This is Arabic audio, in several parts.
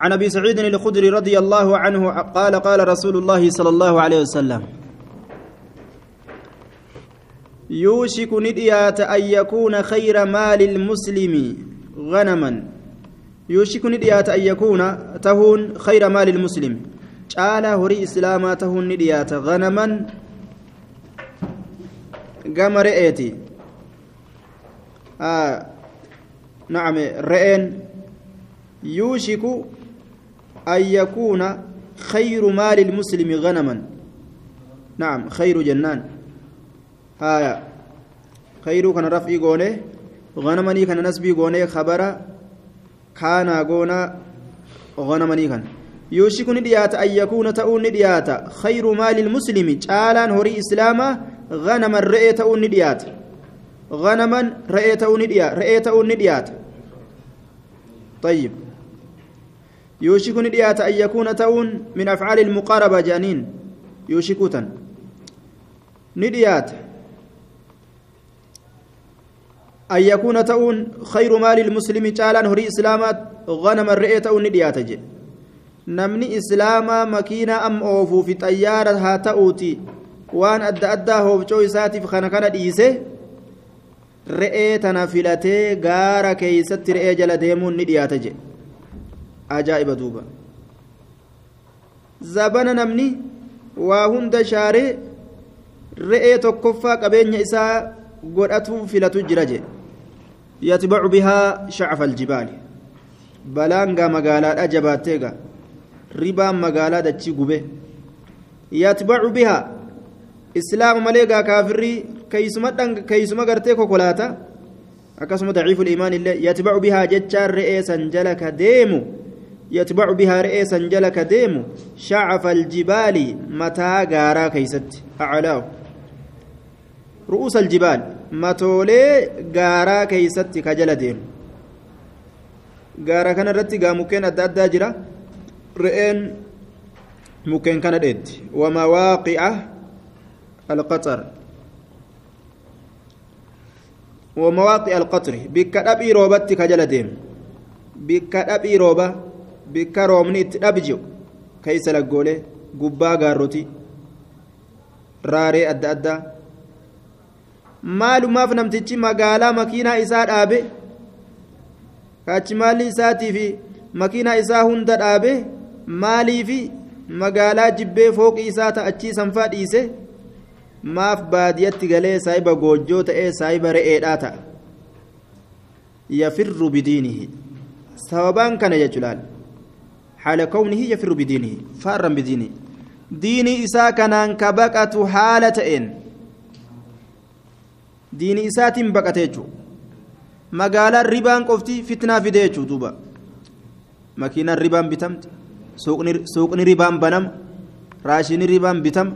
عن أبي سعيد الخدري رضي الله عنه قال قال رسول الله صلى الله عليه وسلم يوشك نديات أن يكون خير مال المسلم غنما. يوشك نديات أن يكون تهون خير مال المسلم. قال هري اسلاما تهون نديات غنما. قام رئيتي آه نعم رئين يوشك أن يكون خير مال المسلم غنما. نعم خير جنان. هايا خير كان رفعي قونة غنمني كان نسبي قونة خبر كان قونا غنمني كان. يوشك نديات أن يكون تؤون نديات. خير مال المسلم جالان هوري إسلاما غنما رئي تؤون نديات. غنما رئي تؤون نديات. طيب. يوشك نديات أن يكون تون من أفعال المقاربة جانين يوشكوتا نديات أن يكون تون خير مال المسلم جالان هري إسلامات غنم الرئي تون نديات جي namni islaamaa makiina am oofuu fi xayyaara haa ta'uuti waan adda addaa hoofcoo isaatiif kana kana dhiise re'ee tana filatee gaara keeysatti re'ee jala deemuun ni dhiyaata jedhe ajaa'iba duuba zabana namni waa hunda shaaree re'ee tokkoffaa qabeenya isaa godhatu filatu jira je yatbacu bihaa shacfa aljibaali balaan gaa magaalaadha jabaattee gaa ribaan magaalaa dachii gube yatbacu bihaa islaama malee gaa kaafirrii keeysuma gartee kokolaata akkasuma daciifu liimaan illee yatbacu bihaa jechaan re'ee san jala ka deemu يتبع بها رئيسا جلك ديم شعف الجبال متى غارا كيست. أعلاه. رؤوس الجبال متولي غارا كيست كجل ديم. غارا كان رتي غا مكين أدى أدى جرا رئين مكين كان ديت ومواقع القطر. ومواقع القطر. بك أبي روبتي كجل ديم. Bikka roobni itti dhabi jiru keeysa laggoolee gubbaa gaarroti raaree adda addaa. Maalumaaf namtichi magaalaa makiinaa isaa dhaabe? Kaachi maalli isaatii fi makiinaa isaa hunda dhaabe? Maalii fi magaalaa jibbee fooqii isaa ta'achii sanfaa dhiise? Maaf baadiyatti galee saayiba goojjoo ta'ee saayiba re'eedhaa ta'a. Yafirru bidiinihi. Sababaan kana jechuudhaan حال كونه يفر بدينه فارا بدينه ديني إسا كان كبقة حالتين ديني إسات بقتيجو magaalaa ribaan qofti fitnaa fide jechuu duuba makiinaan ribaan bitamti suuqni ribaan banama raashini ribaan bitama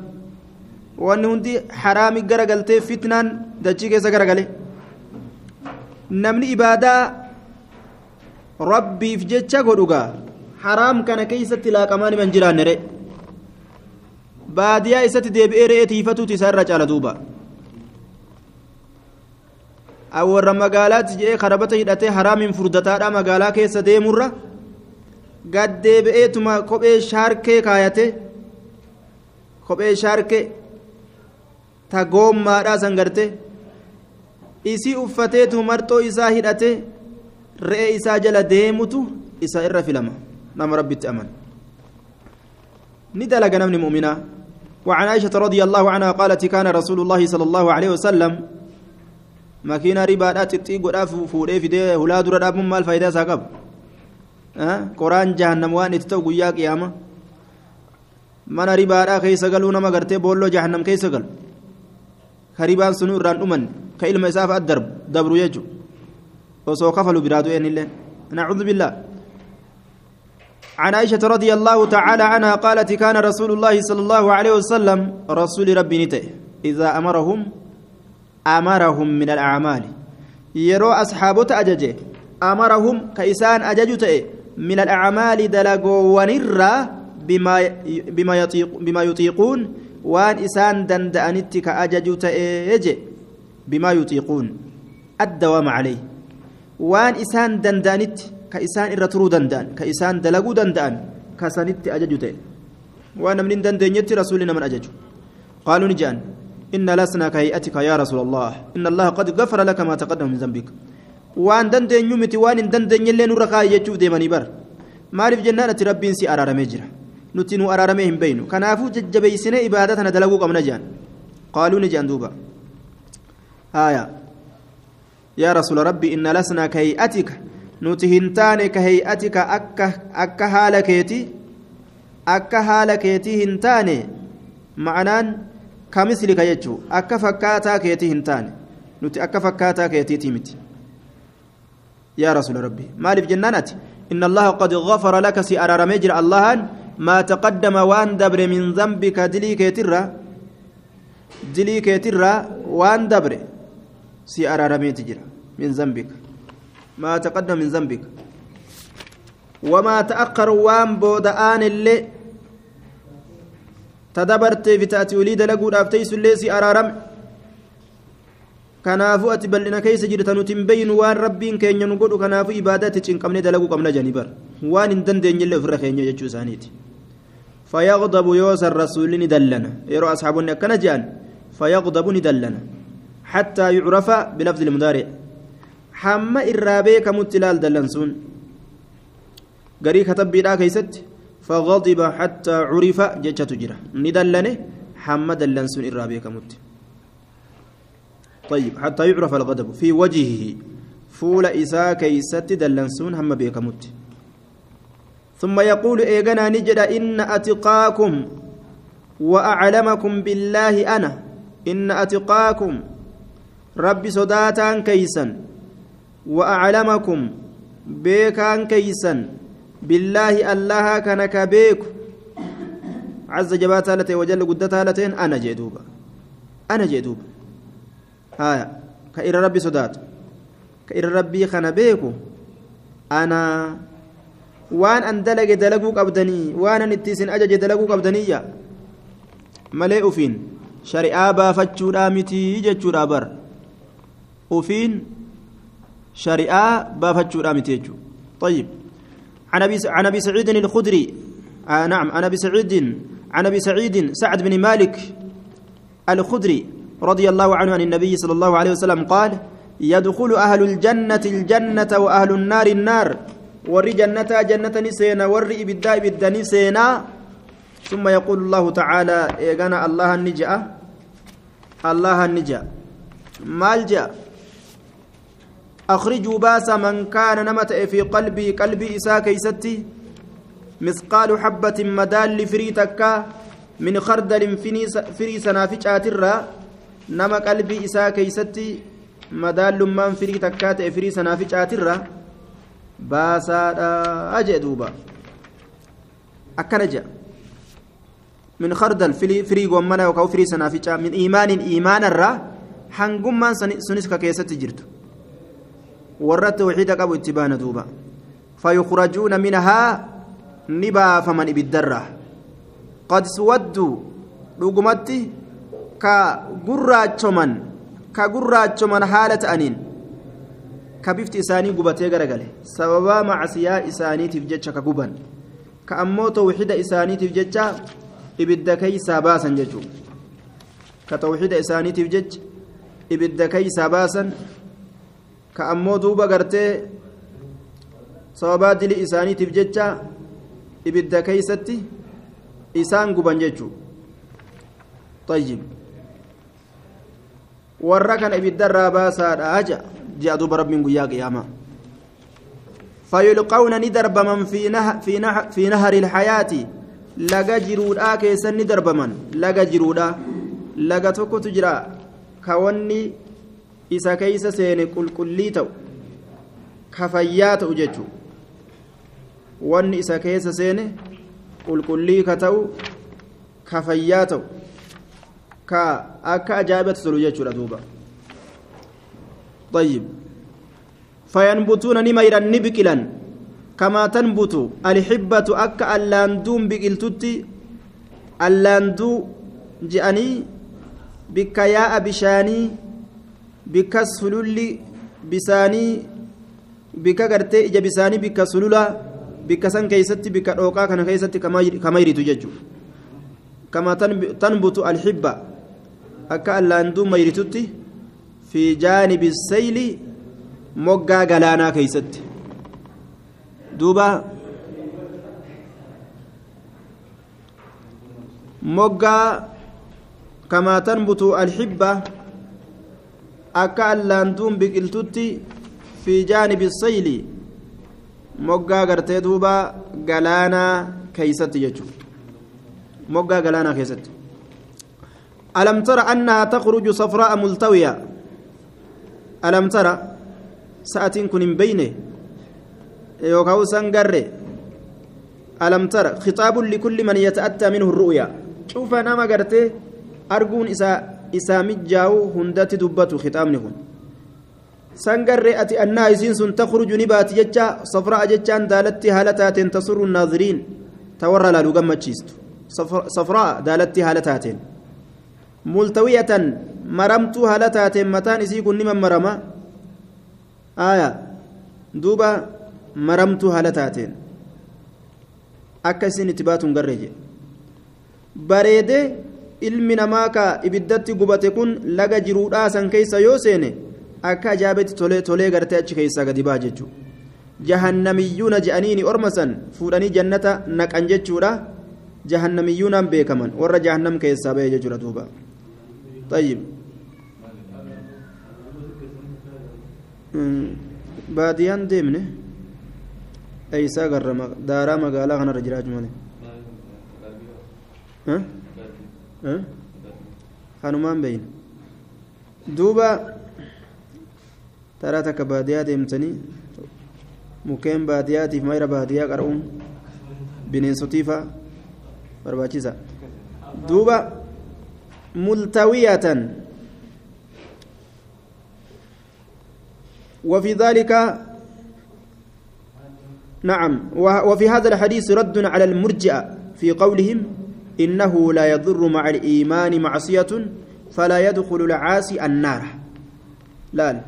wanni hundi haraami garagaltee fitnaan dachii keessa garagale namni ibaadaa rabbiif jecha godhugaa haraam kana keeysatti laaqamaan himan jiraanne re baadiyaa isatti deebi'ee re'ee tiifatuuti isaa irra caala duuba. Warra magaalaatti jedhee karabata hidhatee haraamiin furdataadha magaalaa keessa deemurra? Gad deebi'eetuma kophee shaarkee kaayate? Kophee shaarkee ta goommaadhaa san garte isii uffateetu marxoo isaa hidhate? Re'ee isaa jala deemutu isa irra filama نما ربي تأمن ندلق نمني مؤمنا وعن عائشة رضي الله عنها قالت كان رسول الله صلى الله عليه وسلم makiina ribaadhaa xixiqqoodhaaf fuudhee fidee hulaa dura dhaabuun maal faayidaa isaa qaba qoraan jahannam waan itti ta'u guyyaa qiyaama mana ribaadhaa keessa galuu nama gartee boolloo jahannam keessa galu ka ribaan sunuu irraan dhuman ka ilma isaaf addarbu dabru jechuudha osoo kafalu biraa du'een illee nacuudhu billaa عن عائشة رضي الله تعالى عنها قالت كان رسول الله صلى الله عليه وسلم رسول ربي نته. إذا أمرهم أمرهم من الأعمال. يرو أصحابه أججه أمرهم كإسان أججته من الأعمال دلقوا ونرى بما بما يطيق بما يطيقون. وان إسان دندأنت كأججته يجي بما يطيقون. الدوام عليه. وان إسان دندأنت danda'an ka isaan dalaguu danda'an ka sanitti ajaju ta'e waan namni hin dandeenyetti rasuulli naman ajaju qaaluu ni jedhan إن لسنا كهيئتك يا رسول الله إن الله قد غفر لك ما تقدم من ذنبك وأن دندن يمتي وأن دندن يلين رخا يجوف ديماني بر maaliif jennaan ati rabbiin si araaramee jira nuti nu araaramee hin beeynu kanaafuu jajjabeeysine ibaada tana dalaguu qabna jean qaaluu ni jean duuba haya yaa rasuula rabbi inna lasnaa ka hay'atika nuti hin taane ka hay'atika akka haala keeti akka haala keetii hin taane ma'anaan ka mislika jechuu akka fakkaataa keetii hin taane nuti akka fakkaataa keetiitii miti yaa rasuula rabbi maaliif jennaan ati إن الله قد غفر لك سي أرار مجر الله ما تقدم وان دبر من ذنبك دلي كيترا دلي كيترا وان دبر سي أرار مجر من ذنبك ما تقدم من ذنبك وما تأخر وان بودآن اللي تدبرت في تأتي وليد لقود أفتيس اللي سي أرارم kanaafuu ati bal'ina keessa jirta nuti hin beeynu waan rabbiin keenya nu godhu kanaafuu ibaadaatti cinqabnee dalaguu qabna janii bar waan hin dandeenyellee ofirra keenya jechuu isaaniiti فيغضب يوسى الرسول ندلنا يرى أصحاب كان جان فيغضب ندلنا حتى يعرف بلفظ المضارع حما إرابي كمتلال دلنسون قري كتب بلا كيست فغضب حتى عرف جتة تجرى ندلنه حما دلنسون إرابي كمت طيب حتى يعرف الغضب في وجهه فول إساء كيست دلنسون هم بيكمت ثم يقول إيغنا نجد إن أتقاكم وأعلمكم بالله أنا إن أتقاكم ربي صداتا كيسا وأعلمكم بيكان كيسا بالله الله كان كبيك عز جبات وجل قدتها أنا جدوبا أنا haya ka irra rabbi sodaatu ka irra rabbii kana beeku ana waan an dalage dalaguu qabdanii waan an itti isin ajaje dalaguu qabdaniyya malee ufiin shari'aa baafachuudhaa mitii jechuudha bar ufiin baafachuudhaa miti jechuu طيب. عن أبي عن أبي سعيد الخدري. آه نعم. عن أبي سعيد عن أبي سعيد سعد بن مالك الخدري رضي الله عنه عن النبي صلى الله عليه وسلم قال يدخل أهل الجنة الجنة وأهل النار النار. warra جنة جنة ni seena warra ibiddaa ibidda ni seena. ثم يقول الله تعالى ergana الله ni jedha الله ni jedha maal jedha أخرجوا baasaa من كان namtii في قلبي qalbii isaa keessatti مثقال حبة مدال فريتك من خردل فري سنافج آترا qalbii isaa keeysatti madaallummaan firii takkaa ta'e firii sanaafi caatirra baasaadha jee duuba akkana jea min khardal firii gommana yookaan firii sanaaficaa min iimaanin iimaanarraa hangummaan sunis ka keessatti jirtu warra tawxiida qabu itti baana duuba fayukhrajuuna minahaa ni baafaman ibiddarraa qad suwadduu dhugumatti ka gurraachoman ka gurraachoman haala ta'aniin ka bifti isaanii gubatee garagale sababaa macsiyaa isaaniitiif jecha ka guban ka ammoo tawxida isaaniitiif jecha ibidda keeysaa baasan jechuu ka tawxida isaaniitiif jecha ibidda keeysaa baasan ka ammoo duuba gartee sababaa dili isaaniitiif jecha ibidda keeysatti isaan guban jechuu طيب warra kana ibiddarraa baasaadha aja ji'a duuba rabbiin guyyaa qiyaamaa فيلقون ندرب من في نه في نه في نهر الحياة لقى جرودا كيسا ندرب من لقى جرودا لقى توكو تجرا كوني إسا كيسا سين كل كليتو كفيات أججو واني إسا كيسا سين كل كلي كتو كفياتو ka akka ajaa'ibatti tolu jechuudha duuba. طيب فينبتون نميرا نبكلا كما تنبت الحبة أكا اللاندون بقلتتي اللاندو جأني بكياء بشاني بكسفلل بساني bika gartee ija bisaanii bika sululaa bika san keeysatti bika dhooqaa kana keeysatti kama hiritu jechuudha kama tanbutu alxibba akka allaanduu mayritutti fi jaanibi sayli moggaa galaanaa keeysatti duuba moggaa kamaa tanbutu alxibba akka allaantuun biqiltutti fi jaanibi sayli moggaa gartee duuba galaanaa keeysatti jechuudha moggaa galaanaa keessatti ألم تر أنها تخرج صفراء ملتوية ألم تر سأتين كن بينه يوكاو سنقر ألم تر خطاب لكل من يتأتى منه الرؤيا شوف أنا ما قرت أرجون إسا إسا مجاو هندت دبته خطابني هن سنقر أتي أنها يسين سن تخرج نبات ججا صفراء ججان دالتي هالتات تسر الناظرين تورى لا لقمة صفراء دالتي هالتات multawiyatan maramtuu haala taateen mataan isii kun nima marama aya duuba maramtuu haala taateen. Akka isin itti baatuun garree jedhe. Bareedee ilmi namaa ka ibiddatti gubate kun laga jiruudhaa san keeysa yoo seene akka ajaabetti tolee tolee gartee achi keessaa gadi baa jechuudha jahannamiyyuuna je'aniini orma san fuudhanii jannata naqan jechuudha jahannamiyyuunaan beekaman warra jahannam keessaa ba'e jechuudha duuba. طيب baadiyaan deemne eeysaa garra daaraa magaalaa kanarra jiraachuu malee kanumaan beeyne duuba taraa takka baadiyaa deemtanii mukkeen baadiyaatiif mayra baadiyaa qara'uun bineensotiifa barbaachisa duuba ملتوية وفي ذلك نعم وفي هذا الحديث رد على المرجئة في قولهم إنه لا يضر مع الإيمان معصية فلا يدخل العاصي النار. لا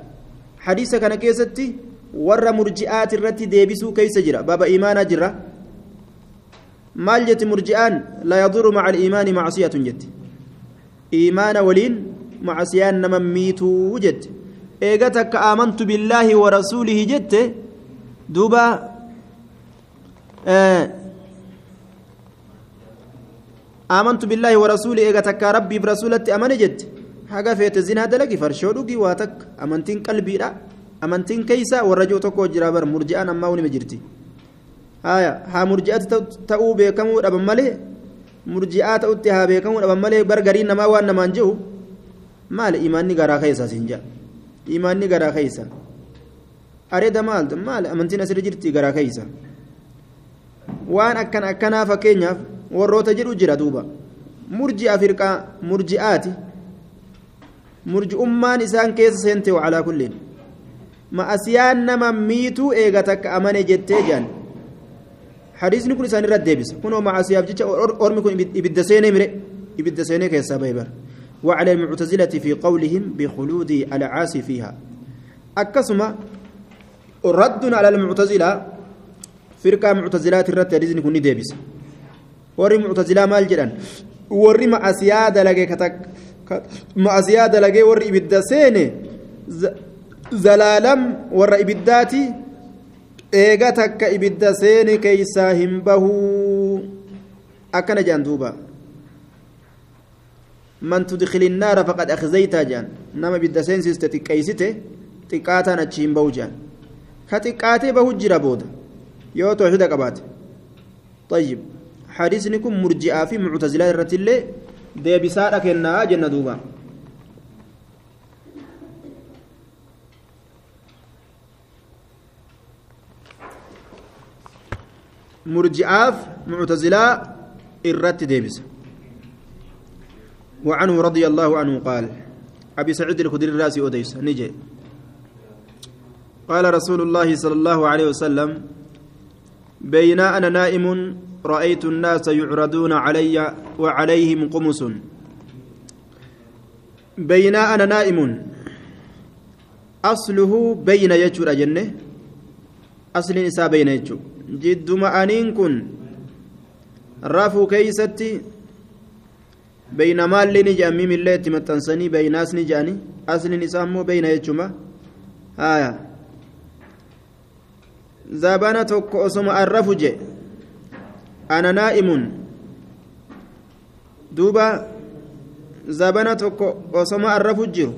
حديث كان كيستي ور مرجئات الرت ديبسو كيس جرا. باب إيمان جرا. مال جت مرجئان لا يضر مع الإيمان معصية جت. إيمان ولين معصيان نما ميتو جت. إيغتك آمنت بالله ورسوله جت. دوبا آه آمنت بالله ورسوله إيغتك ربي برسولتي أمن جت حاجة فيت الزنا دلقي فرشودوكي واتك أمنتين قلبي لا أمنتين كيسا ورجو تكو جرابر مرجعان أما وني مجرتي هايا ها مرجعات تأو بكمو أبا ta'utti haa beekamuu dhaban malee bargariin namaa waan namaan jiru maal imaanni garaa keessa siin jaa imaanni garaa keessa areeda maaltu maal amantiin asirra jirti garaa keessa waan akkan akkanaa fakkeenyaaf warroota jedhu jira duuba. Murji'a firqaa murji'aati murji'ummaan isaan keessa seente wacalaa kulliin. Ma'asiyaan nama miituu eega takka amane jettee jaan. حديثني كل سنة رد ديبس كنوا مع سياب جيتش أرمي كن إبدا سيني مري إبدا سيني كيسا بيبر وعلى المعتزلة في قولهم بخلود العاصي فيها أكسما رد على المعتزلة فرقة معتزلات الرد حديثني كن ديبس جدا وري مع سيادة لقي كتك مع سيادة لقي وري إبدا سيني زلالم وري إبداتي eega takka ibidda seeni keeysaa hin bahuu akkana jaan duuba man tudkili innaara faqad akhzaytaa jaan nama ibidda seensiste xiqqeeysite xiqqaataan achi hin bahu jaan ka xiqqaatee bahu jira طيب حديثني كن مرجئة في معتزلة الرتلة بسارة كنا جنة دوبا. مرجعاف معتزلا الرت ديبس وعنه رضي الله عنه قال أبي سعيد الخدري الراسي أديس نجي. قال رسول الله صلى الله عليه وسلم بين أنا نائم رأيت الناس يعرضون علي وعليهم قمص بين أنا نائم أصله بين يجر جنة asliin isaa beeyna jechuudha jidduma aniin kun rafuu keeysatti beeyna maalli ni jedhan miimillee itti maxxansanii beeynaas ni jedhani asliin isaa immoo beeyna jechuudha haaya zabana tokko osoma arrafu je ana naa'imun duuba zabana tokko osoma arrafu jiru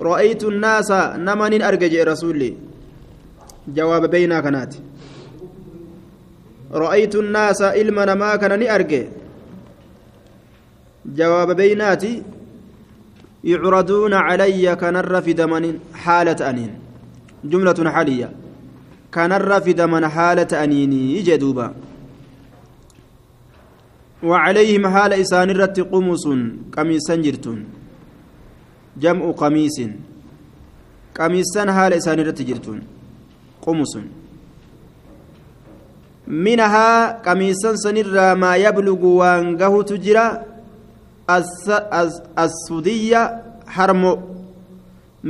ra'aytu nnaasa nama nin arge jedhe rasuulli jawaaba beeynaa kanaati ra'aytu nnaasa ilma namaa kana ni arge jawaaba beeynaati yucraduuna calayya kanarra fidaman haala ta'aniin jumlatun xaliyya kanarra fidaman haala ta'aniinii jee duuba وعليهم حال إسان الرت قمص قميصا جرتون. جمع قميص. قميصا حال إسان الرت جرتون. قمص منها قميصا سنرى ما يبلغ وانقه تجرى. السودية حرمو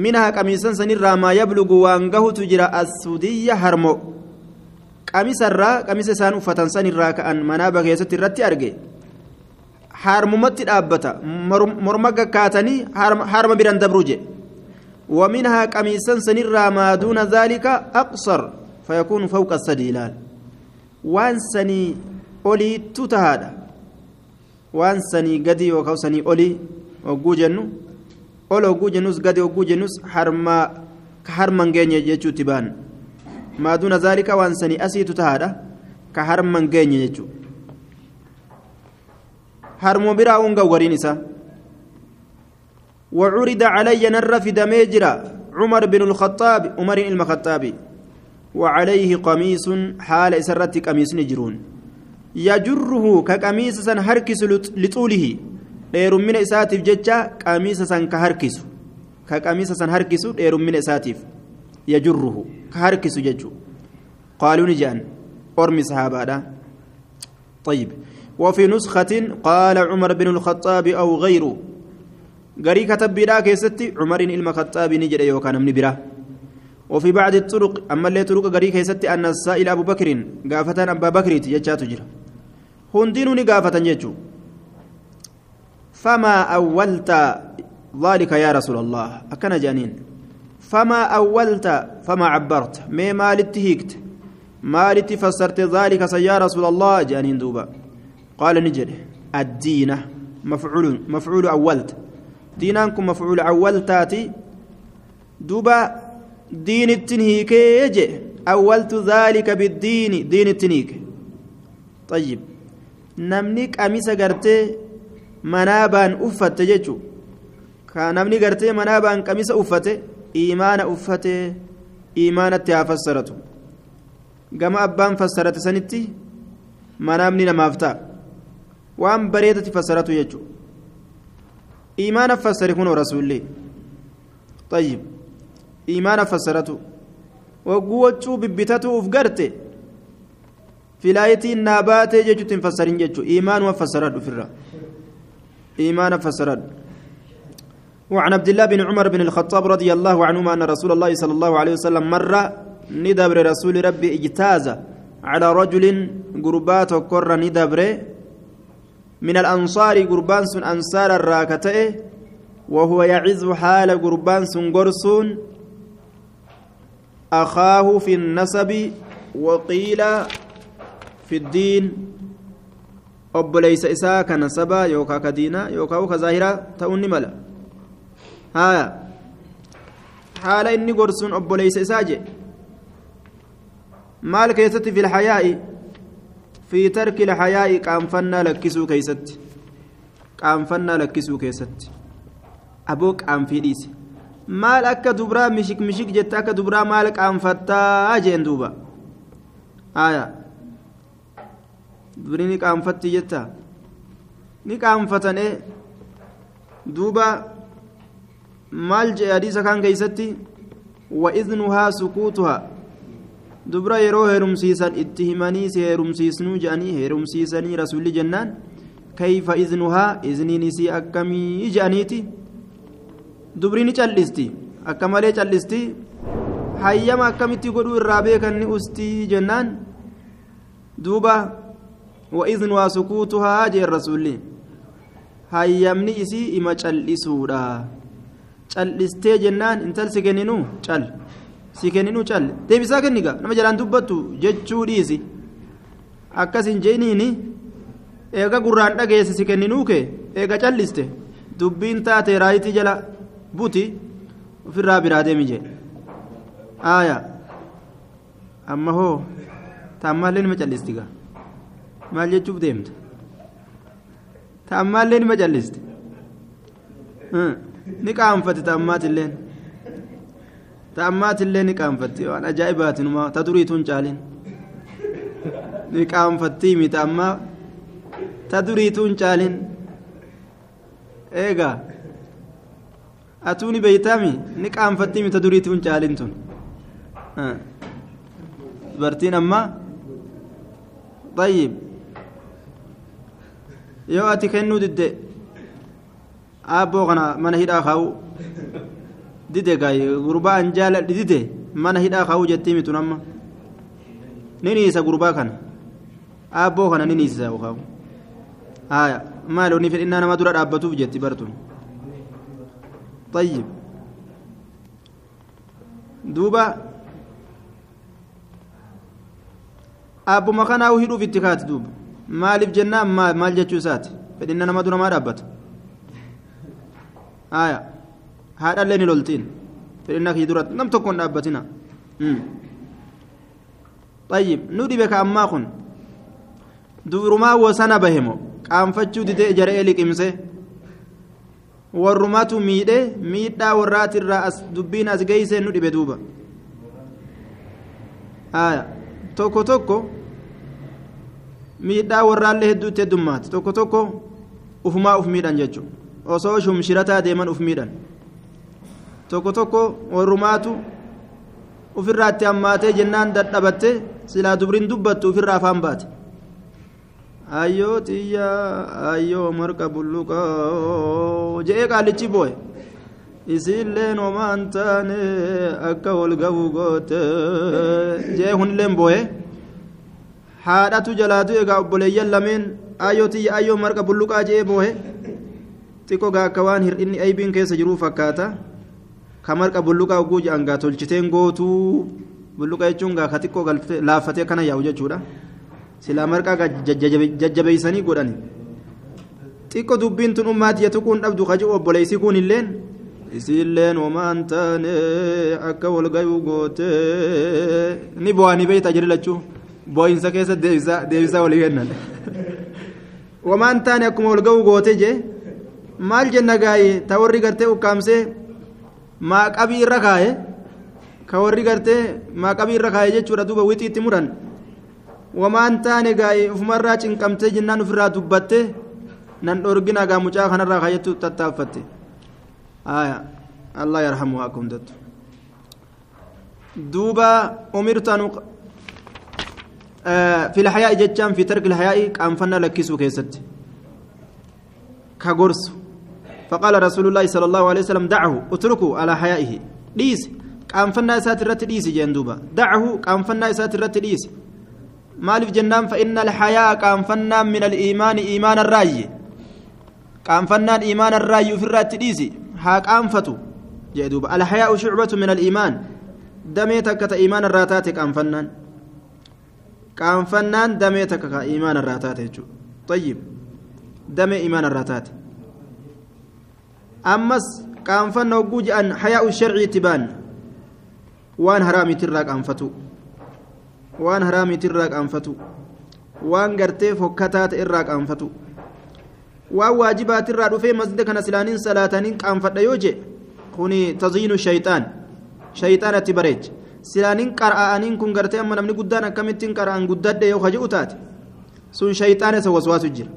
منها قميصا سنرى ما يبلغ وانقه تجرى السودية حرمو qamisarraa qamisa isaan uffatan sanirraa ka'an manaaba keessatti irratti arge harmumatti dhaabbata morma gakkaatanii harma biran dabruu jedhe ومنها قميصا سنرى ما دون ذلك أقصر فيكون فوق السديلال وان سني أولي تتهادا وان سني قدي وكو سني أولي وقو جنو أولو وقو جنوس قدي وقو جنوس حرما كحرما جيني جيتشو تبان maa duuna zaalika waan sanii asiitu tahaadha ka harman geenye jechuudha harmoo biraa uun gawwariin isaa وعرض علي نر في دميجرا عمر بن الخطاب عمر المخطاب وعليه قميص حال سرت قميص نجرون يجره كقميص هركس لطوله دير من اساتف ججا قميص سن كهركس كقميص سن هركس دير من اساتف يجره كهركس ججو قالوا نجان أرمي صحابة طيب وفي نسخة قال عمر بن الخطاب أو غيره قري كتب بلا كيستي عمر المخطاب نجد يوكان من برا وفي بعض الطرق أما اللي طرق قري كيستي أن السائل أبو بكر قافة أبا بكر تججات جرا هندينوني قافة يجو فما أولت ذلك يا رسول الله؟ أكن جانين. فما أولت فما عبرت. ما مالت هيكت مالت فسرت ذلك يا رسول الله؟ جانين دوبا. قال نجد. الدين مفعول مفعول أولت. دينانكم مفعول أولتاتي دوبا دين التنهيك يجي. أولت ذلك بالدين دين التنهيك. طيب. نمني قميص قرتي manaa baan uffatte jechuun kan namni gartee manaa baan qamisa uffate imaana uffate imaanatti haa fassaratu. Gama abbaan fassarate sanitti manaamni namaaf ta'a. Waan bareedatti fassaratu jechuudha imaana fassari kun rasuullee xayyib imaana fassaratu. Wagguu wachuu bibbitatu uf garte. Filaayitiin naa baatee jechuutti hin fassarin jechuudha imaanuma fassaraa dhufirra. Iimaana fassaradhu. وعن عبد الله بن عمر بن الخطاب رضي الله عنهما أن رسول الله صلى الله عليه وسلم مر ندبر رسول ربي إجتاز على رجل قربات وكر ندبر. من الأنصار قربان سن أنصار الراكتئ وهو يعز حال قربان سن أخاه في النسب وقيل في الدين. أب ليس إساك نسبا يوكا كدينا يوكا وكظاهرة تؤني ملا haya haala inni gorsuun obboleeysa isaa je maal keessatti fi lxayaa'i fi tarki lxayaa'i qaanfannaa lakkisuu keeysatti qaanfannaa lakkisuu keessatti aboo qaanfii dhiise maal akka dubraa mishik mishik jette akka dubraa maal qaanfattaa jeen duuba haya dubri ni qaanfatti jetta ni qaanfatane duuba maal jee hadiisa kan keeysatti waidnuhaa sukuutuhaa dubra yeroo heerumsiisan itti himanii si heerumsiisnuu jedhanii heerumsiisanii rasulli jennaan kayfa idnuhaa izniin isii akkamii jedhaniiti dubri ni callisti akka malee callisti hayyama akkamitti godhuu irraa beekan ni ustii وإذنها سكوتها جاء الرسول hayyamni isii ima cal'isuudha cal'istee jennaan intal si kenninuu cal si kenninuu cal deebisaa kenniga nama jalaan dubbattu jechuu dhiisi akkas hin jeeniini eega gurraan dhageesse si kenninuu kee eega calliste dubbiin taate raayitii jala buti ofirraa biraa deemi jee aaya amma hoo taammaallee nima callistiga maal jechuuf deemta taammaallee nima calliste ni qaanfate taammaatilleen taammaatillee ni qaanfatte waan ajaa'ibaati numaa ta duriituun caalin ni qaanfattii miti ammaa ta duriituun caalin eegaa atuuni beeytaami ni qaanfattii miti ta duriituun caalin tun dubartiin ammaa طيب yoo ati kennuu didde aabboo kana mana hidhaa kaa'u dide gaay gurbaa an jaaladhi dide mana hidhaa kaa'u jettii mitun amma ni niisa gurbaa kana aabboo kana ni niisisa kaa'u haya maal onni fedhinnaa nama dura dhaabbatuuf jetti bartun طيب duuba aabbuma kanaa hidhuuf itti kaati duuba maaliif jennaan maal jechuu isaati fedhinna nama dura maa dhaabbata haya haadhallee ni loltiin fedhinna kii duratti nam tokko hin dhaabbatina طيب ندب كأما كن دورما وسنا بهمو qaanfachuu didee jaree liqimse warrumatu miidhe miidhaa warraatirraa as dubbiin as geeyse nu dhibe duuba tokko tokko miidhaa warraallee hedduutti heddummaate tokko tokko ufumaa uf miidhan jechuudha. Osoo shumshirataa deeman uf miidhan. Tokko tokko warrumaatu ofirraa itti hammaatee jennaan dadhabatte silaa dubriin dubbattu ofirraa afaan baate. Ayyoo xiyyaa ayyoo marqa bulluqaa je'ee qaalichi boo'e. Isiilleen homaan taane akka wal ga'u goote je'ee hunilleen boo'e haadhatu jalaatu egaa obboleeyyan lameen ayyoo xiyya ayyoo marqa bulluqaa je'ee boo'e xiqqoo akka waan hir'inni aybiin keessa jiruu fakkaata. Ka marqa bulluqaa oguu jedhan gaa tolchiteen gootuu bulluqa jechuun gaa ka xiqqoo laaffatee kana yaa'u jechuudha. silaa marqaa jajjabeeysanii godhan xiqqo dubbiin tun ummaatiya tuquun dhabdu kaji'u obboleeysi kun illeen? Isiilleen homaan taane akka wal gayuu goote ni bo'anii beeyta jedhe boo'insa keessa deebisaa walii kennan homaan taane akkuma wal ga'uu goote jee maal jenna gaa'ee ta warri gartee ukkaamsee maaqabii irra kaaye ka warri gartee maaqabii irra kaaye jechuudha duuba wixiitti muran wamaan taane gaa'ee ofumarraa cinqamtee jennaan ofirraa dubbatte nan dhorgina gaa mucaa kanarraa kaayettu tattaaffatte allah yarhamu akka hundattu duuba umirtu في الحياء jechaan في ترك الحياء qaanfannaa lakkisuu keessatti kagarse فقال رسول الله صلى الله عليه وسلم دعه اتركه على حيائه dhiisi qaanfannaa isaatirratti dhiisi jennaan duuba دعه qaanfannaa isaatirratti maaliif jennaan فإن الحياء qaanfannaan من الإيمان iimaana irraayyi qaanfannaan iimaana irraayyi ofirraa itti dhiisi haa qaanfatu jee duuba alhayaa'u shucbatu min aliimaan damee takka ta iimaana irraa taate qaanfannaan damee takka ka iimaana irraa taate jechuudha tayyib damee iimaana irraa taate ammas qaanfanna hogguu je'an hayaa'u sharcii itti baan waan haraamitirraa qaanfatu waan haraamiiti irraa qaanfatu waan gartee fokkataa ta'e irraa qaanfatu waan waajibaati irraa dhufee masjida kana silaaniin salaataniin qaanfadha yoo je kuni taziinu shayxaan shayxaanatti bareecha silaaniin qara'aniin kun gartee amma namni guddaan akkamittiin qara'an guddadhe yoo kaji'u taate sun shayxaana isa waswaasu jira.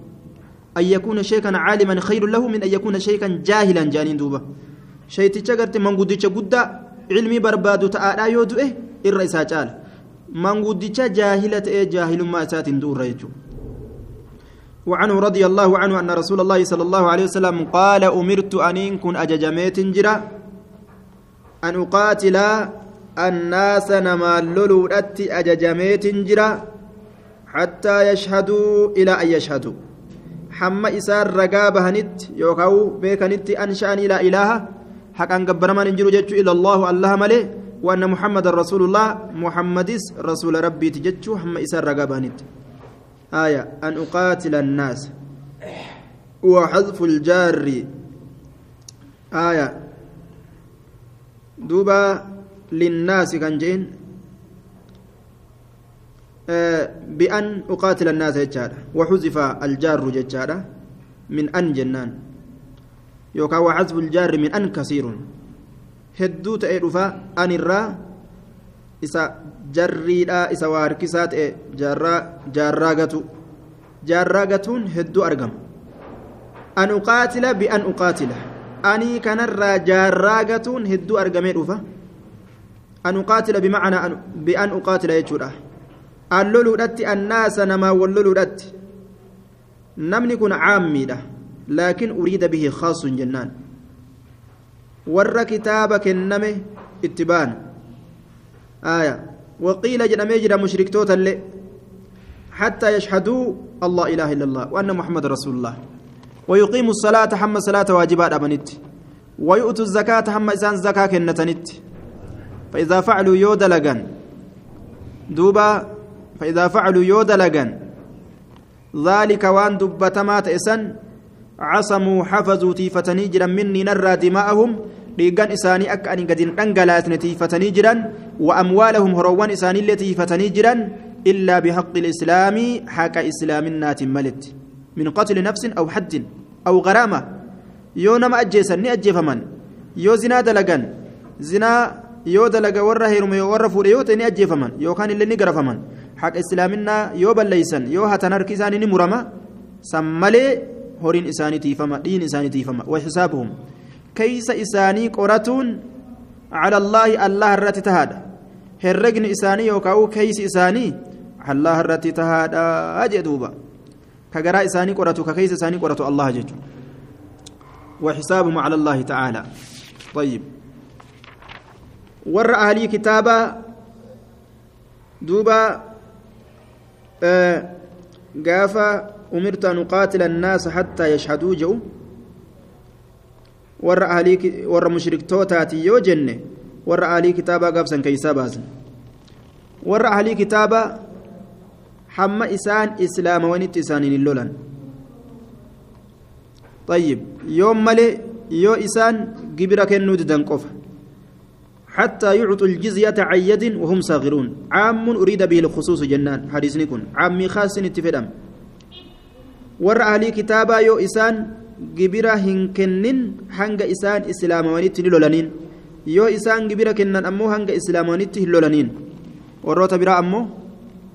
أن يكون شيخا عالما خير له من أن يكون شيخا جاهلا جانين دوبا شيتيتشا قرتي من قدتشا قدا علمي بربادو تعالى يودو إيه الرئيسة جال manguddicha jaahila ta'ee jaahilummaa isaatiin du'urra jechuudha. وعنه رضي الله عنه أن رسول الله صلى الله عليه وسلم قال أمرت أن كن أججميت جرا أن أقاتل الناس نما لولودت أججميت جرا حتى يشهدوا إلى أن يشهدوا. حما إسار رقا بهنت يوكاو بيكنت أنشأني لا إله. حق أن قبر من إلى الله الله ملي. وأن محمد رسول الله محمد رسول ربي تجتشو. حما إسار رقا بهنت. آية أن أقاتل الناس. وحذف الجار. آية دوبا للناس كان جين بأن أقاتل الناس ججارة وحذف الجار ججارة من أن جنان. يوكا وحذف الجار من أن كثير. هدو تأيرفا أن الرا إسا جريدا إسا واركسات جارا جاراغتو جاراغتون هدو أرقم أن أقاتل بأن أقاتل. أني كان الرا جاراغتون هدو أرقمي أن أقاتل بمعنى أن بأن أقاتل alloluudhatti annaasa namaa walloluudhatti namni kun caammiidha laakiin uriida bihi khaasun jennaan warra kitaaba kenname itti baan aya waqiila jedhamee jira mushriktoota illee حتى يشهدوا الله إله إلا الله وأن محمد رسول الله ويقيموا الصلاة حم صلاة واجبات أبنت ويؤتوا الزكاة حم إسان زكاة كنتنت فإذا فعلوا يود لغن دوبا فإذا فعلوا يود لغن ذلك وان دبتما تئسن عصموا حفظوا تيفتني جرا مني نرى دماءهم gadi hin dhangalaasne tiifatanii jiran wa amwaalahum horoowwan isaanii illee tiifatanii jiran illaa bihaqqi lislaamii haqa islaaminaatiin maletti min qatli nafsin aw haddin aw garaama yoo nama ajjeesan ni ajjeefaman yoo zinaa dalagan zinaa yoo dalaga warra heerume warra fuudhe yoo ta'e ni ajjeefaman yookaan illee ni garafaman haqa islaaminaa yoo balleeysan yoo hatan harki isaanii ni murama san malee horiin isaanii tiifama dhiin isaanii tiifama waxisaabuhum keeysa isaanii qoratuun cala allaahi allah irratti tahaadha herregni isaanii yookaan keeysi isaanii allah irratti tahaadha jee duuba ka garaa isaanii qoratu ka keeysa isaanii qoratu allah jechuudha وحسابهم على الله تعالى طيب ور أهلي كتابا دوبا gaafa umirtu an uqaatila annaasa hattaa yashhaduu jedhu warra ahlii warra mushriktootaati yoo jenne warra ahlii kitaabaa gaafsan keeysaa baasan warra ahlii kitaabaa hamma isaan islaamawanitti isaaniin hin lolan طيب يوم ملي يو إسان جبر كنو ددن قفا حتى يعطوا الجزية عن يد وهم صاغرون. عام أريد به الخصوص جنان. حديث نكون. عامي خاص اتفدم. ور أهلي كتابا يو إسان جبرا هنكنن. هنگ إسان إسلام ونت لولنين يو إسان جبرا كنن أمو هنگ إسلام ونت لولنين وروت برا أمو.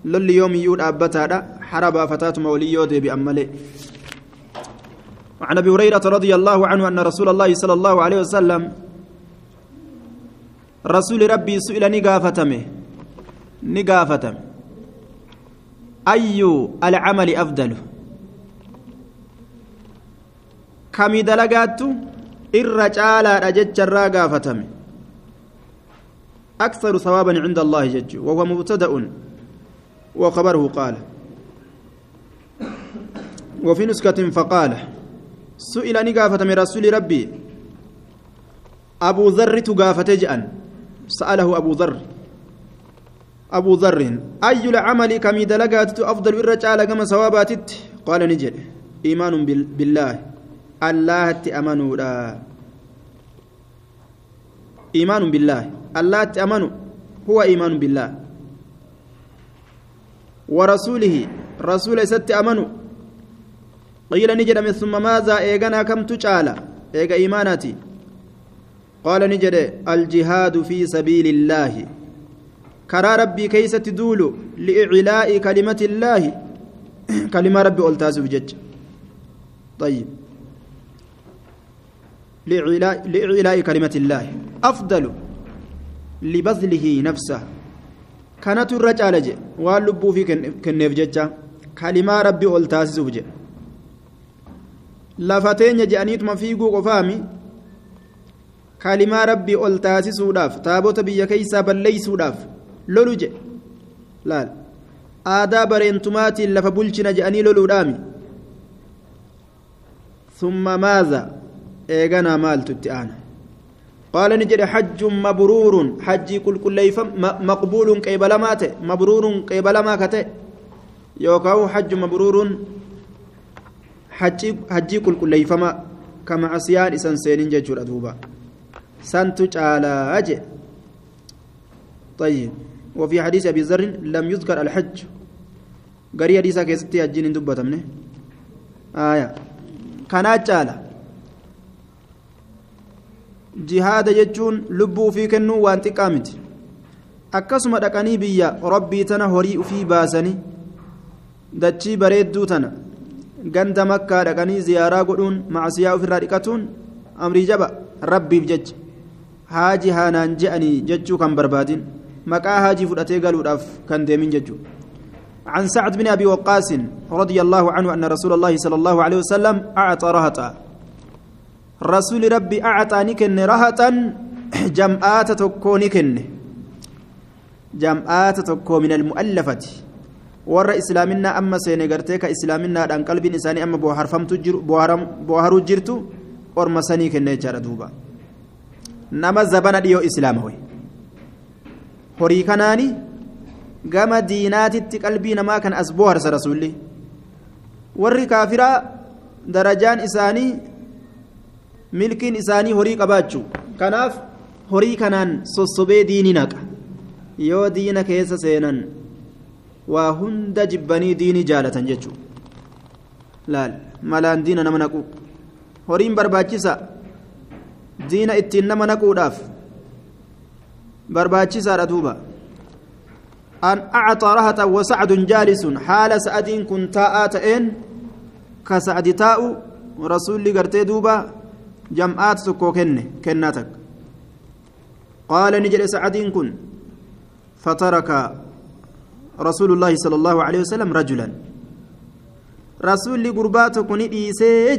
لل يوم يود أبتا حربا فتاة مولي يودي بأمله وعن أبي هريرة رضي الله عنه أن رسول الله صلى الله عليه وسلم رسول ربي سئل نقافتمه. نقافتم. أي العمل أفضل؟ كم دلقات الرجال رجج الراقافتم أكثر ثوابا عند الله جج وهو مبتدأ. وخبره قال. وفي نسكة فقال سئل نقافة من رسول ربي. أبو ذر تقافة جأن. سأله أبو ذر. أبو ذر أي العمل كم دلقات أفضل الرجال كما ثواباتت؟ قال نجد. إيمان بالله. الله تأمنوا إيمان بالله. الله تأمنوا هو إيمان بالله. ورسوله. رسول ست أمنوا. قيل نجد ثم ماذا؟ إيغانا كم تجعل؟ إيغا إيماناتي. قال نجد الجهاد في سبيل الله. كرى ربي كيس تدول لإعلاء كلمة الله. كلمة ربي ألتاز بجج. طيب. لإعلاء, لإعلاء كلمة الله. أفضل لبذله نفسه. كانت الرجال واللبو في كنف ججة. كلمة ربي lafa teenya je'aniituma fiiguu qofaami kalimaa rabbii ol taasisuudhaaf taabota biyya keeysaa balleeysuudhaaf lolu je laal aadaa bareentumaatiin lafa bulchina je'anii loluudhaami ثم ماذا إيغانا مالت التآنا قال نجد حج مبرور حج كل كل مقبول قبل مات مبرور قبل ما كته يوكاو حج مبرور حج حج كل كل كما عصيان إسان سينين ججور أدوبا سنتج على أجل طيب وفي حديث أبي ذر لم يذكر الحج قري حديثا كيستي أجين دبة منه آية كانت جالة jihaada jechuun lubbuu ufii kennuu waan xiqqaa miti akkasuma dhaqanii biyya rabbii tana horii ufii baasanii dachii bareedduu tana ganda makkaa dhaqanii ziyaaraa godhuun macasiyaa ofirraa dhiqatuun amrii jaba rabbiif jecha haaji haanaan je'anii jechuu kan barbaadin maqaa haajii fudhatee galuudhaaf kan deemin jechuu. عن سعد بن ابي وقاص رضي الله عنه ان رسول الله صلى الله عليه وسلم اعطى رهطا رسول ربي اعطاني كن رهطا جمعات تكوني كن جمعات تكو من المؤلفه ور اسلامنا اما سينغرتك اسلامنا دان قلب انساني اما بوهرفمت جر بوهرم بوهرو جرتو اور مسني كن جرى دوبا nama zabana dhiyoo islaama horii kanaani gama diinaatitti qalbii namaa kan as boharsa rasuulli. Warri kaafiraa darajaan isaanii milkiin isaanii horii qabaachuu kanaaf horii kanaan sossobee diinii naqa. Yoo diina keessa seenan waa hunda jibbanii diinii jaalatan jechuudha. Laal malaan diina nama naqu. Horiin barbaachisa. Diina ittiin nama naquudhaaf barbaachisaadha duuba an acxaa rahatan wasacdun jaalisun haala sa'adiin kun taa'aa ta'een ka sa'adi taa'u rasulli gartee duuba jam'aata tokkoo kenne kennaa takka qaala ni jedhe sa'adiin kun fataraka رسول الله صلى الله عليه وسلم رجلا رسول غربات كوني ديسه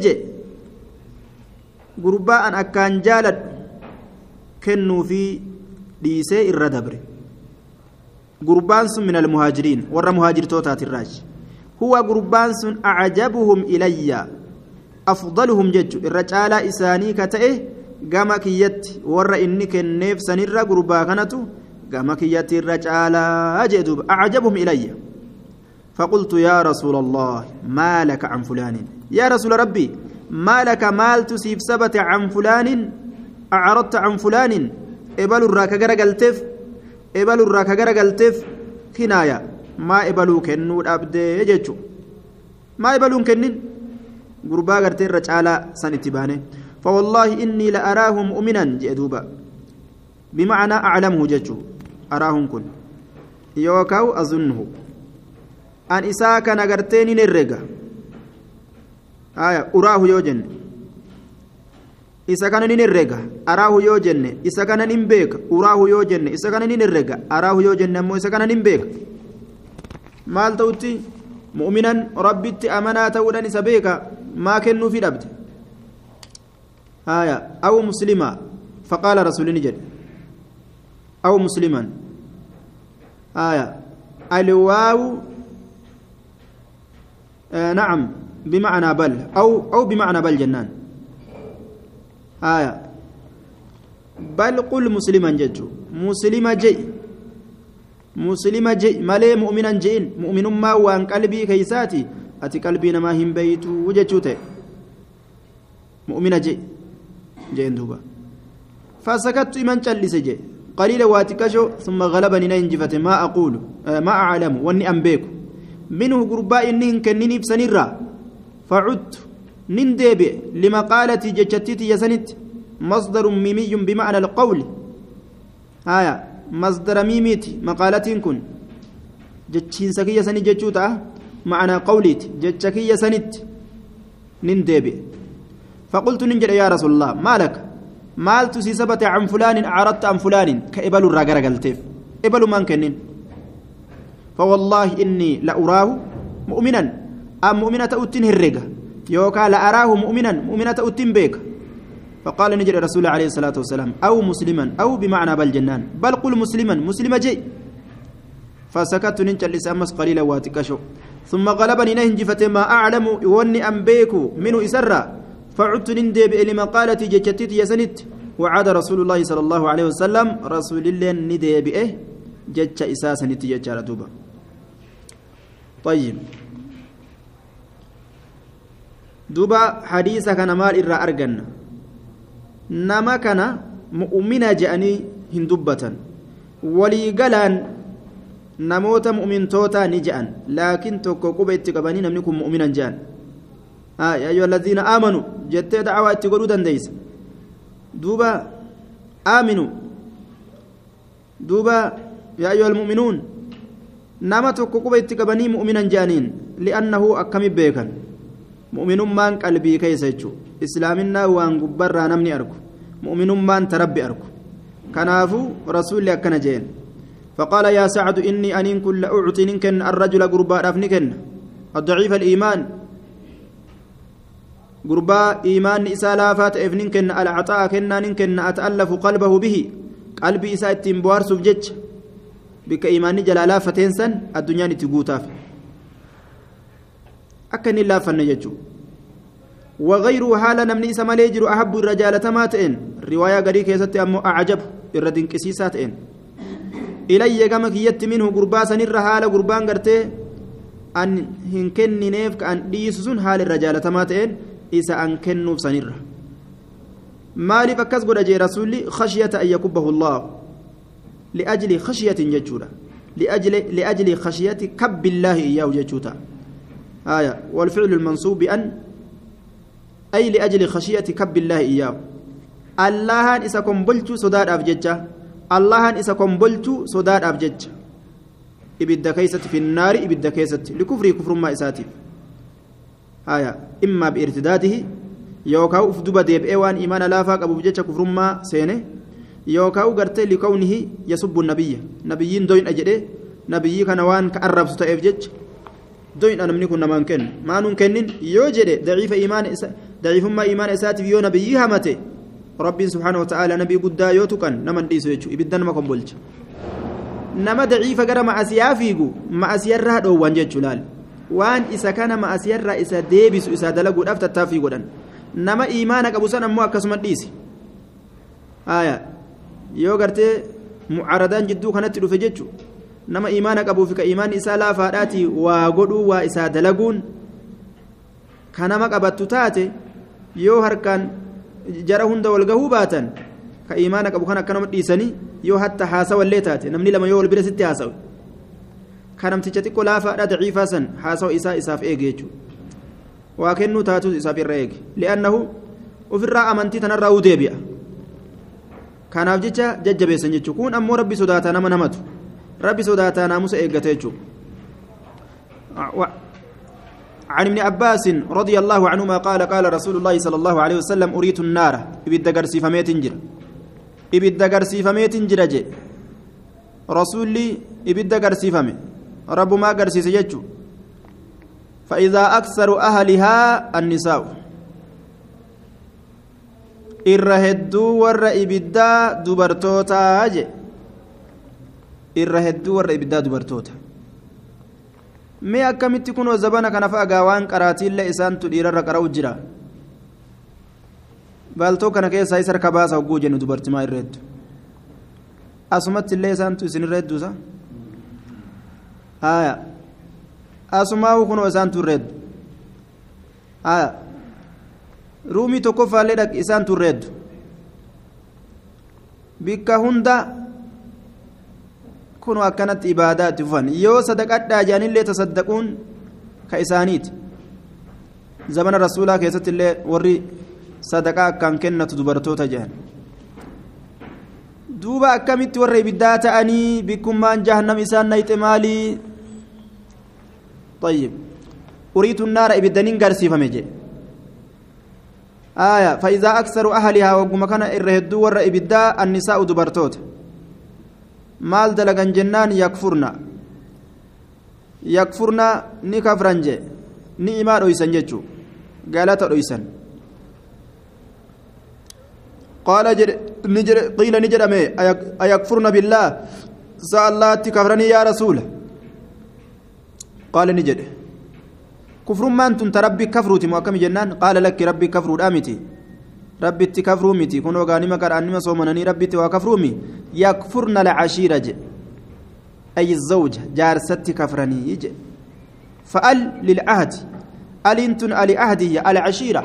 ان اكان جالد كنوا في dhiisee irra dabre gurbaan sun min almuhaajiriin warra muhaajirtootaatirraaji huwa gurbaan sun acajabuhum ilayya afdaluhum jechu irra caalaa isaanii ka ta'e gama kiyyatti warra inni kenneef sanirra gurbaa kanatu gama kiyyatti irra caalaa jee duuba acajabuhum ilayya فقلت يا رسول الله ما لك عن فلان يا رسول ربي ما لك مال تسيب سبت عن فلان أعرضت عن فلان ebalurraa ka garagalteef ebalurraa ka garagalteef kinaaya maa ebaluu kennuu dhabdee jechuun maa ebaluun kennin gurbaa gartee irra caalaa san itti baane فوالله إني لأراه مؤمنا جدوبا بمعنى أعلمه ججو أراهم كن يوكاو أظنه أن إساك نغرتين aya uraahu yoo jenne isa kana nin herrega araahu yoo jenne isa kana nin beeka uraahu yoo jenne isa kana nin herrega araahu yoo jenne ammoo isa kana nin beeka. Maal ta'utti? Mu'minan rabbitti amanaa ta'uudhaan isa beeka maa kennuufii dhabde? Aya aw muslimaa faqaala rasuulini jedhe. Aw musliman. Aya alwaawu eh, naam. بمعنى بل أو أو بمعنى بل جنان. آية. بل قل مسلما ججو مسلما جي مسلما جي مالي مؤمنا جين مؤمن ما وان قلبي كيساتي. أتي قلبي نما هم بيت وججوته مؤمنا جي جين دوبا. فسكت من جلس جي قليلا واتكشو ثم غلبني ننجفت ما أقول ما أعلم واني أنبيك منه قرباء إنهن كنني بسنرا فعدت نندبي لمقالتي جتتي يسنت مصدر ميمي بمعنى القول. آية مصدر ميميتي مقالتين كن. جتشين سكية سني جتشوتا معنى قوليت جتشكية سنت نندبي فقلت ننجل يا رسول الله ما لك؟ مال تسي ثبت عن فلان أعرضت عن فلان كإبل الرقر قلتف إبل من كنين فوالله إني لأراه مؤمنا. أم مؤمنة أتين هرقة yookaan la araahu mu'minan mu'minata uttiin beeka. فقال نجر رسول عليه الصلاة والسلام أو مسلما أو بمعنى بل جنان بل قل مسلما مسلم جي فسكت ننجل أمس قليلا واتكشو ثم غلبني نهنجفة ما أعلم وني أم بيكو منه إسرا فعدت نندب لما قالت جتت يسنت وعاد رسول الله صلى الله عليه وسلم رسول الله ندب إيه جتش إساسا نتيجة دوبا طيب duba hadiisa kana maal irraa arganna? Nama kana mu'mina je'anii hin dubbatan. Walii galaan namoota mu'mintootaa ni je'an. Laakiin tokko quba itti qabanii namni kun mu'uminan je'an. Ayyuhallaziina aamanu jettee da'awaa itti godhuu dandeeysa duuba aaminu. Duuba yaayyuhal mu'minuun nama tokko quba itti qabanii mu'uminan je'aniin li'annahu akkami beekan? Mu'minummaan qalbii keessa jechuu islaaminaa waan gubbarraa namni argu mu'minummaan tarabbi argu. Kanaafuu rasuulli akkana jeen فقال يا سعد إني أنين كل أعطي نكن الرجل قرباء أفنكن الضعيف الإيمان قرباء إيمان إسالا فات إفنكن العطاء كنا نكن أتألف قلبه به قلبي إساء التنبوار سبجج بك إيماني جلالا فتنسن الدنيا نتقوتاف أكن الله فنججو وغيره حالا نمني إسا مليجر أحب الرجال تماتئن رواية قريكة يستي أمو أعجب إردن كسيساتئن gama kiyyatti minhu gurbaa sanirra haala gurbaan gartee an hin kennineef ka an dhiisu sun haala irra jaalatamaa ta'een isa an kennuuf sanirra maaliif akkas godha jee rasuulli khashiyata an yakubbahu allah liajli khashiyatin jechuudha liajli khashiyati kabbillaahi iyyaahu jechuuta آية والفعل المنصوب بأن أي لأجل خشية كب الله إياه الله إذا كن بلتو صداد أفججة allahan isa kombolchu sodaadhaaf jecha ibidda keeysatti finnaari ibidda keessatti likufrii kufrummaa isaatiif haya immaa biirtidaatihi yookaa uf duba deebi'ee waan imaana laafaa qabuuf jecha kufrummaa seene yookaa gartee likawnihi yasubbu nabiyya nabiyyiin doyna jedhe nabiyyii kana waan ka arrabsu ta'eef jecha doyna namni kun namaan kennu maanuun kennin yoo jedhe daciifa imaana isa daciifummaa imaana isaatiif yoo nabiyyii hamate rabbiin subhaanahu wa ta'aala nabii guddaa yoo tuqan naman dhiisu jechuudha ibidda nama kombolcha nama daciifa gara ma'asiyaa fiigu ma'asiyarraa dhoowwan jechuu laal waan isa kana ma'asiyarraa isa deebisu isa dalaguudhaaf tattaaffii godhan nama imaana qabu san ammoo akkasuma dhiisi haaya yoo gartee mucaradaan jidduu kanatti dhufe jechu nama imaana qabuuf ka imaanni isaa laafaadhaati waa godhuu waa isaa dalaguun ka nama qabattu taate yoo harkaan jara hunda wal gahuu baatan ka imaana qabu kan akkanuma dhiisanii yoo hatta haasawallee taate namni lama yoo wal bira sitti haasawu ka namticha xiqqoo laafaadha daciifaa san haasawa isaa isaaf eege jechuudha waa kennuu taatus isaaf irra eege. Li'annahu ofirraa amantii tanarraa uu deebi'a. Kanaaf jecha jajjabeessan jechuudha kun ammoo rabbi sodaataa nama namatu sodaataa naamusa eeggate jechuudha. عن ابن عباس رضي الله عنهما قال قال رسول الله صلى الله عليه وسلم أريت النار ibidda agarsiifame jedhe ibidda agarsiifame jedhe jedhi rasuulli ibidda agarsiifame rabbi maa agarsiise jechuu فإذا أكثر أهلها النساء hedduu warra ibiddaa dubartootaa je irra hedduu warra ibiddaa dubartoota mee akkamitti kunoo zabana kana fa'agaa waan qaraatiillee isaantu dhiirarra qara'u jira baaltoo kana keessaa isa harka baasa hogguu jennu dubartimaa irra hedduu asumatti illee isaantu isin irra hedduusa haya asumaa'u kunoo isaantu irra heddu haya ruumii tokkoffaallee dhaq isaan turreeddu bikka hunda kun akkanatti ibaadaa itti fufan yoo sadaqadhaa jaanillee tasaddaquun ka isaaniiti zamana rasuulaa keessatti illee warri sadaqaa akkaan kennatu dubartoota jedhan duuba akkamitti warra ibiddaa ta'anii bikkummaan jahannam isaan nayxe maalii طيب أريد النار إبدانين قرسيفة جee آية فإذا أكثر أهلها وقم كان إرهدو ور إبدا النساء دبرتوت مال دلقان جنان يكفرنا يكفرنا ني كفرنجي ني إما رويسن جيتشو قالت رويسن قال جر نجر قيل نجر أمي أيكفرن بالله سأل الله كفرني يا رسول قال نجر كفر ما أنتم تربي كفروتي مؤكم جنان قال لك ربي كفر الأمتي ربي تكفروا متي كنوا غانما كرانما صومنني ربي تكفروا مي يكفرن العشيرة أي الزوج جارستي كفرني يجي فأل للعهد ألنتن ألي عهدي العشيرة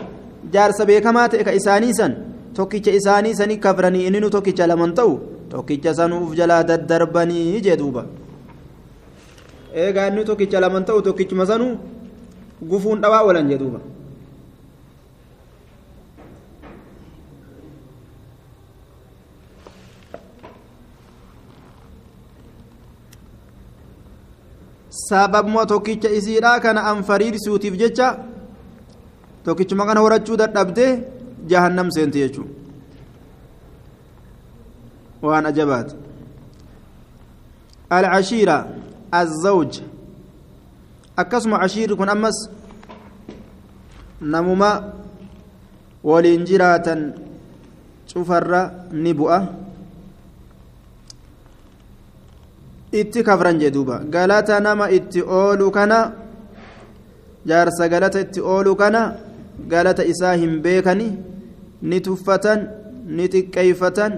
جارس بيكما تك إسانيسا tokkicha isaanii sanii kafranii inni nu tokkicha laman ta'u tokkicha sanuuf jalaa daddarbanii jee duuba eegaa inni tokkicha laman ta'u tokkichuma sanuu gufuun dhawaa walan jee sababuma tokkicha isiidhaa kana an fariirsuutiif jecha tokkichuma kana horachuu dadhabdee jahannam seente jechuudha waan ajabaati alcashiira azzawj akkasuma cashiirri kun ammas namuma waliin jiraatan cufarra ni bu'a itti kafran jee duuba. Galata nama itti oolu kana jaarsa galata itti oolu kana galata isaa hin beekani ni tuffatan ni xiqqeeyfatan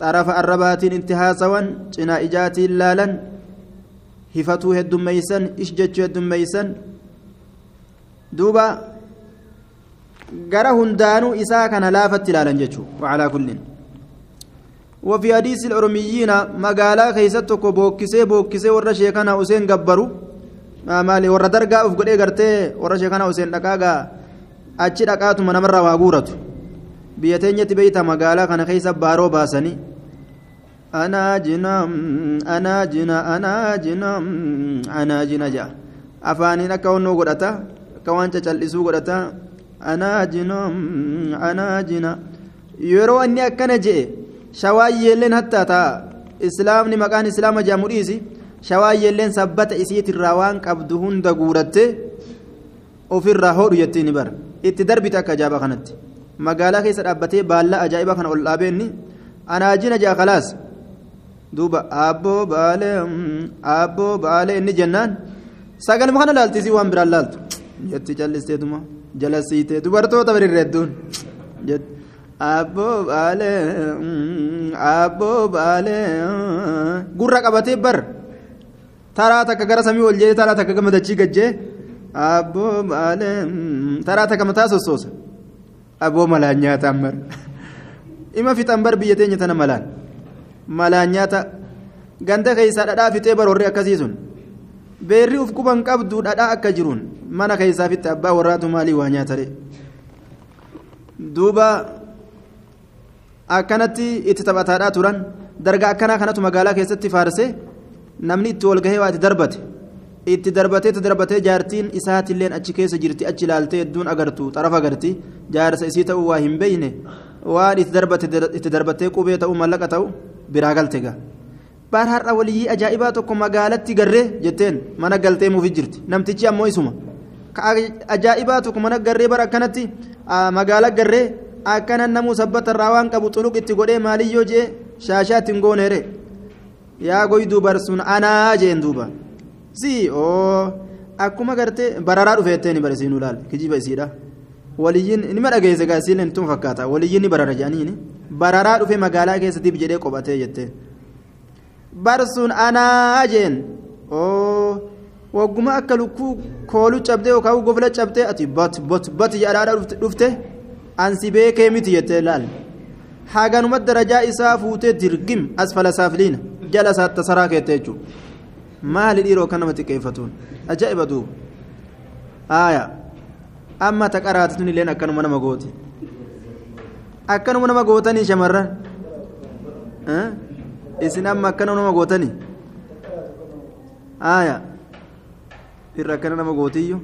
xarafa arrabaatiin itti haasawan cinaa ijaatiin laalan hifatuu heddummeeysan ish jechuu heddummeeysan. Duuba gara hundaanuu isaa kana laafatti ilaalan jechuu wacalaa kullin وفي حديث الأرميين مقالا كيستك بوكسي بوكسي ورا شيخنا حسين قبروا maali warra dargaa uf godhee gartee warra sheekana Huseen dhaqaagaa achi dhaqaatuma namarraa waa guuratu biyya teenyatti beeyta magaalaa kana keessa baaroo baasanii anaa jina anaa jina anaa jina anaa jina ja'a afaaniin akka onnoo godhata akka waan cacal'isuu godhata anaa jina anaa jina yeroo inni akkana je'e shawaayyeelleen hattaa ta'a islaamni maqaan islaama jedhamu dhiisi shawaayyeelleen sabbata isiitirraa waan qabdu hunda guuratte ofirraa hodhu jettee ni bara itti darbite akka ajaa'ibaa kanatti magaalaa keessa dhaabbatee baallaa ajaa'ibaa kana ol dhaabeenni anaajina jaa khalaas duuba abboo baalee abboo baalee inni jennaan sagalma kana laaltisii waan biraan laaltu jetti callisteetuma jala siitee dubartoota birirreedduun abboo baalee abboo baalee gurra qabatee bar. Taraa takka gara samii ol jedhee taraa takka gama dachii gajjee abboo baalee taraa takka mataa sossoosa. Abboo malaan nyaataan bar ima fixan bar biyya teenya tana malaan. Malaan nyaata. Ganda keessaa dhadhaa fixee bar warri akkasii beerri uf quban qabdu dhadhaa akka jiruun. Mana keessaa fitte abbaa warraatu maalii waa nyaatare duuba akkanatti itti taphataadhaa turan. Darga akkanaa kanatu magaalaa keessatti faarse namni itti wal gahee waa itti darbate? Itti darbatee itti darbatee jaartiin isaatilleen achi keessa jirti achi ilaaltee hedduun agartu xarafa agarti. Jaarsa isii ta'uu waa hin beeyne? Waan itti darbatee qubee ta'uu mallaqa ta'u biraa galte gaa? Baar har'a waliyyii ajaa'ibaa tokko magaalatti garree jetteen mana galtee muufii jirti. Namtichi ammoo isuma. Ajaa'ibaa tokko mana garree bara akkanatti magaala garree akkana namuu sabbata irraa waan qabu xuluq itti godhee maaliyyoo jee shaashaa ittiin gooneere yaa goyduu barsuun anaa jeen duuba si oo akkuma gartee bararaa dhufeetteen barisiin ulaal kijiba isiidha waliyyiin nima dhageesse gaasiileen tun fakkaata waliyyiin ni barara jedhaniini bararaa dhufe magaalaa keessatti jedhee qophatee jettee barsuun anaa jeen oo wagguma akka lukkuu kooluu cabdee yookaan gofla cabdee ati bot bot bot jedhaadha dhufte ansi beekee miti jettee laal haganuma darajaa isaa fuutee dirgim asfala saafiliina jala saatta saraa keette jechuudha maali dhiiroo kan nama xiqqeeffatuun ajaa'iba duuba haaya amma taqaraatituun illee akkanuma nama gooti akkanuma nama gootanii shamarran isin amma akkanuma nama gootanii haaya irra akkana nama gootiyyu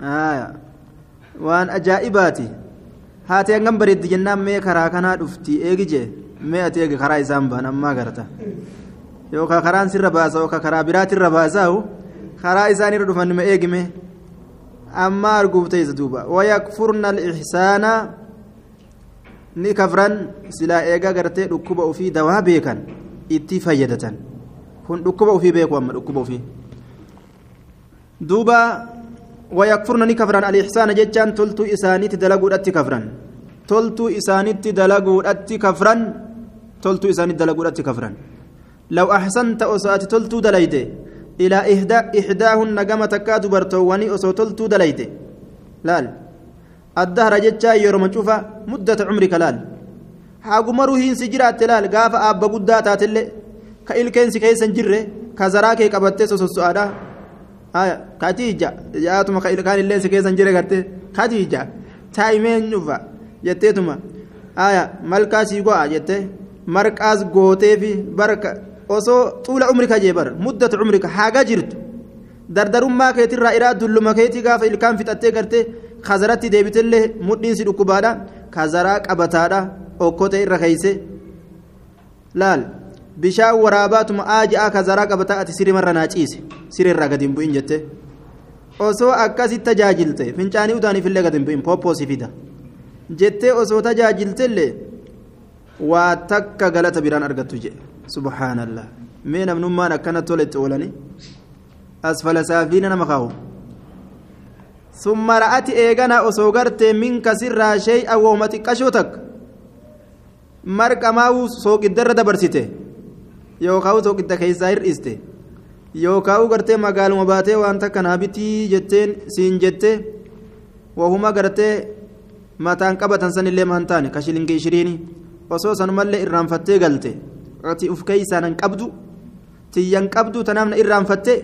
haaya waan ajaa'ibaati. Haati hangam bareeddi jennaan mee karaa kanaa dhufti. Eegi jee mee ati eegi karaa isaan baan ammaa garta yookaan karaan sirra baasa yookaan karaa biraatirra baasaa'u karaa isaanirra dhufan ma eegime ammaa arguuf ta'isa duuba. Wayakfurna alixsaana ni kafran silaa eegaa gartee dhukkuba ofii dawaa beekan itti fayyadatan. Kun dhukkuba ofii beeku amma dhukkuba ofii. Duuba ويكفرن نكفرن الإحسان جتان تلتو إسانيت دلقوا أتي كفرن تلتو إسانيت دلقوا أتي كفرن تلتو إسانيت دلقوا أتي كفرن لو أحسنت أسأت تلتو دليته إلى إحدى إحداهن قامت كاد برتواني أسو تلتو دليته لال. الدهر جتا يرم شوفا مدة عمرك لال. حاقمرو هين سجرات لال. قاف أبا قدات اللي كإلكنسي كيسن جره كزراكي قبتس سؤالا haya katiija jaatuma kaan illee si keessan jire garte katiija taa'imeen dhufa jetteetuma haya malkaa sii go'a jette marqaas gooteefi barka. Osoo xuula umrika jee bar muddatu umrika haga jirtu dardarummaa keetirraa iraa dulluma keetii gaafa ilkaan fixattee gartee kazaratti deebitellee mudhiinsi dhukkubaadha. Kazaraa qabataadha. Okkotee irra keeyse laal bishaan waraabaatuma aaji'aa kazaraa qabataa ati sirimarra naa ciise sirrirraa gadi hin bu'in jette osoo akkasitti tajaajilte fincaanii utaaniif illee gadi hin bu'in pooppoosii fida jettee osoo tajaajiltellee waa takka galata biraan argattu jedhe subhaanallah mee namnummaan akkana toletti oolani asfala saafiina nama kaa'u ثم رأت إيغانا أسوغرت منك سرها شيئا وهما تقشوتك مرق ماو سوق الدر دبرسته yookaan soqidda keessaa hir'iste yookaan gartee magaaluma baatee waan takka naa bitii jetteen siin jette wahuma gartee mataan qabatan sanillee maan taane ka shilingii osoo sanumallee irraanfattee galte ati uf keessaan hin qabdu tiyyan qabdu tanaafna irraanfattee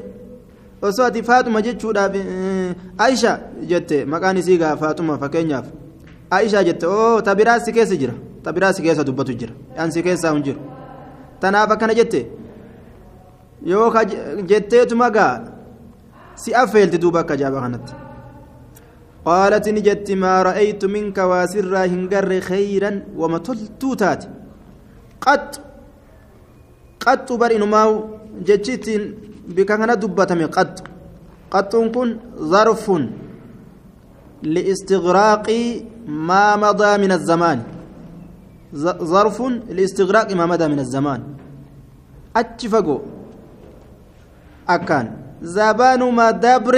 osoo ati faatuma jechuudhaaf aisha jette maqaan isii gaa faatuma fakkeenyaaf aisha jette oo tabiraas si keessa jira tabiraas si keessa dubbatu jira an keessaa hin jiru. Tanaaf akkana jette? Yoo jetteetuma gaa si affeelti duuba akka jaaba kanatti. قالت نجت ما رأيت منك واسرا هنجر خيرا وما تلتوتات قط قط برئن ماو جتشت بك أنا دبتم قط قط كن ظرف لاستغراق ما مضى من الزمان ظرف لاستغراق ما مدى من الزمان أتشفقوا أكان زبان ما دبر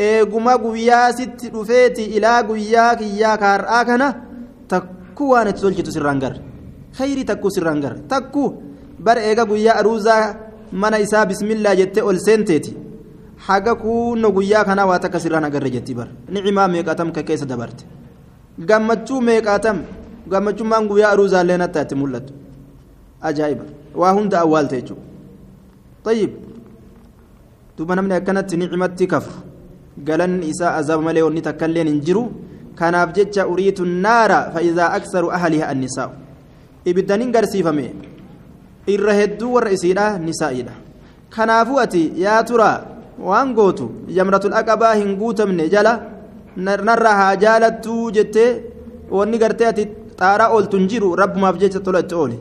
eeguma guyyaa sitti dhufeeti ilaa guyyaa kiyyaa kaar'aa kana takkuu waan itti tolchitu sirraan garre khayrii takkuu sirraan garre takkuu bara eega guyyaa aruuzaa mana isaa bismillaa jettee ol seenteeti haga kuunno guyyaa kanaa waa takka sirraan agarre jetti bara nicimaa meeqaatam ka keessa dabarte gammachuu meeqaatam gammachummaan guyyaa aruuzaallee natta itti mul'atu ajaa'iba waa hunda awwaalte jechuudha tayyib duuba namni akkanatti nicimatti kafru galanni isaa azaaba malee wanni takkailleen hin jiru kanaaf jecha uriitu naara fa'iidaa aksaru ahliha annisaa'u ibiddanin garsiifame irra hedduu warra isiidha nisaa'iidha kanaafuu ati yaa turaa waan gootu jamratul aqabaa hin guutamne jala narraa haa jaalattuu jettee wanni gartee ati xaaraa ooltu hin jiru rabbumaaf jecha tola itti oole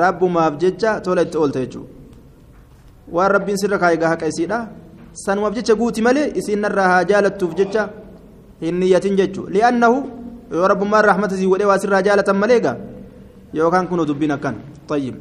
rabbumaaf jecha tola itti oolte jechuudha waan rabbiin sirra kaayigaa haqa isiidha sanumaaf jecha guuti malee isiin narraa haa jaalattuuf jecha hin niyyatin jechuudha li'annahu yoo rabbummaan raaxmata sii godhee waa sirraa jaalatan malee gaa yookaan kun dubbiin akkan. Tayyib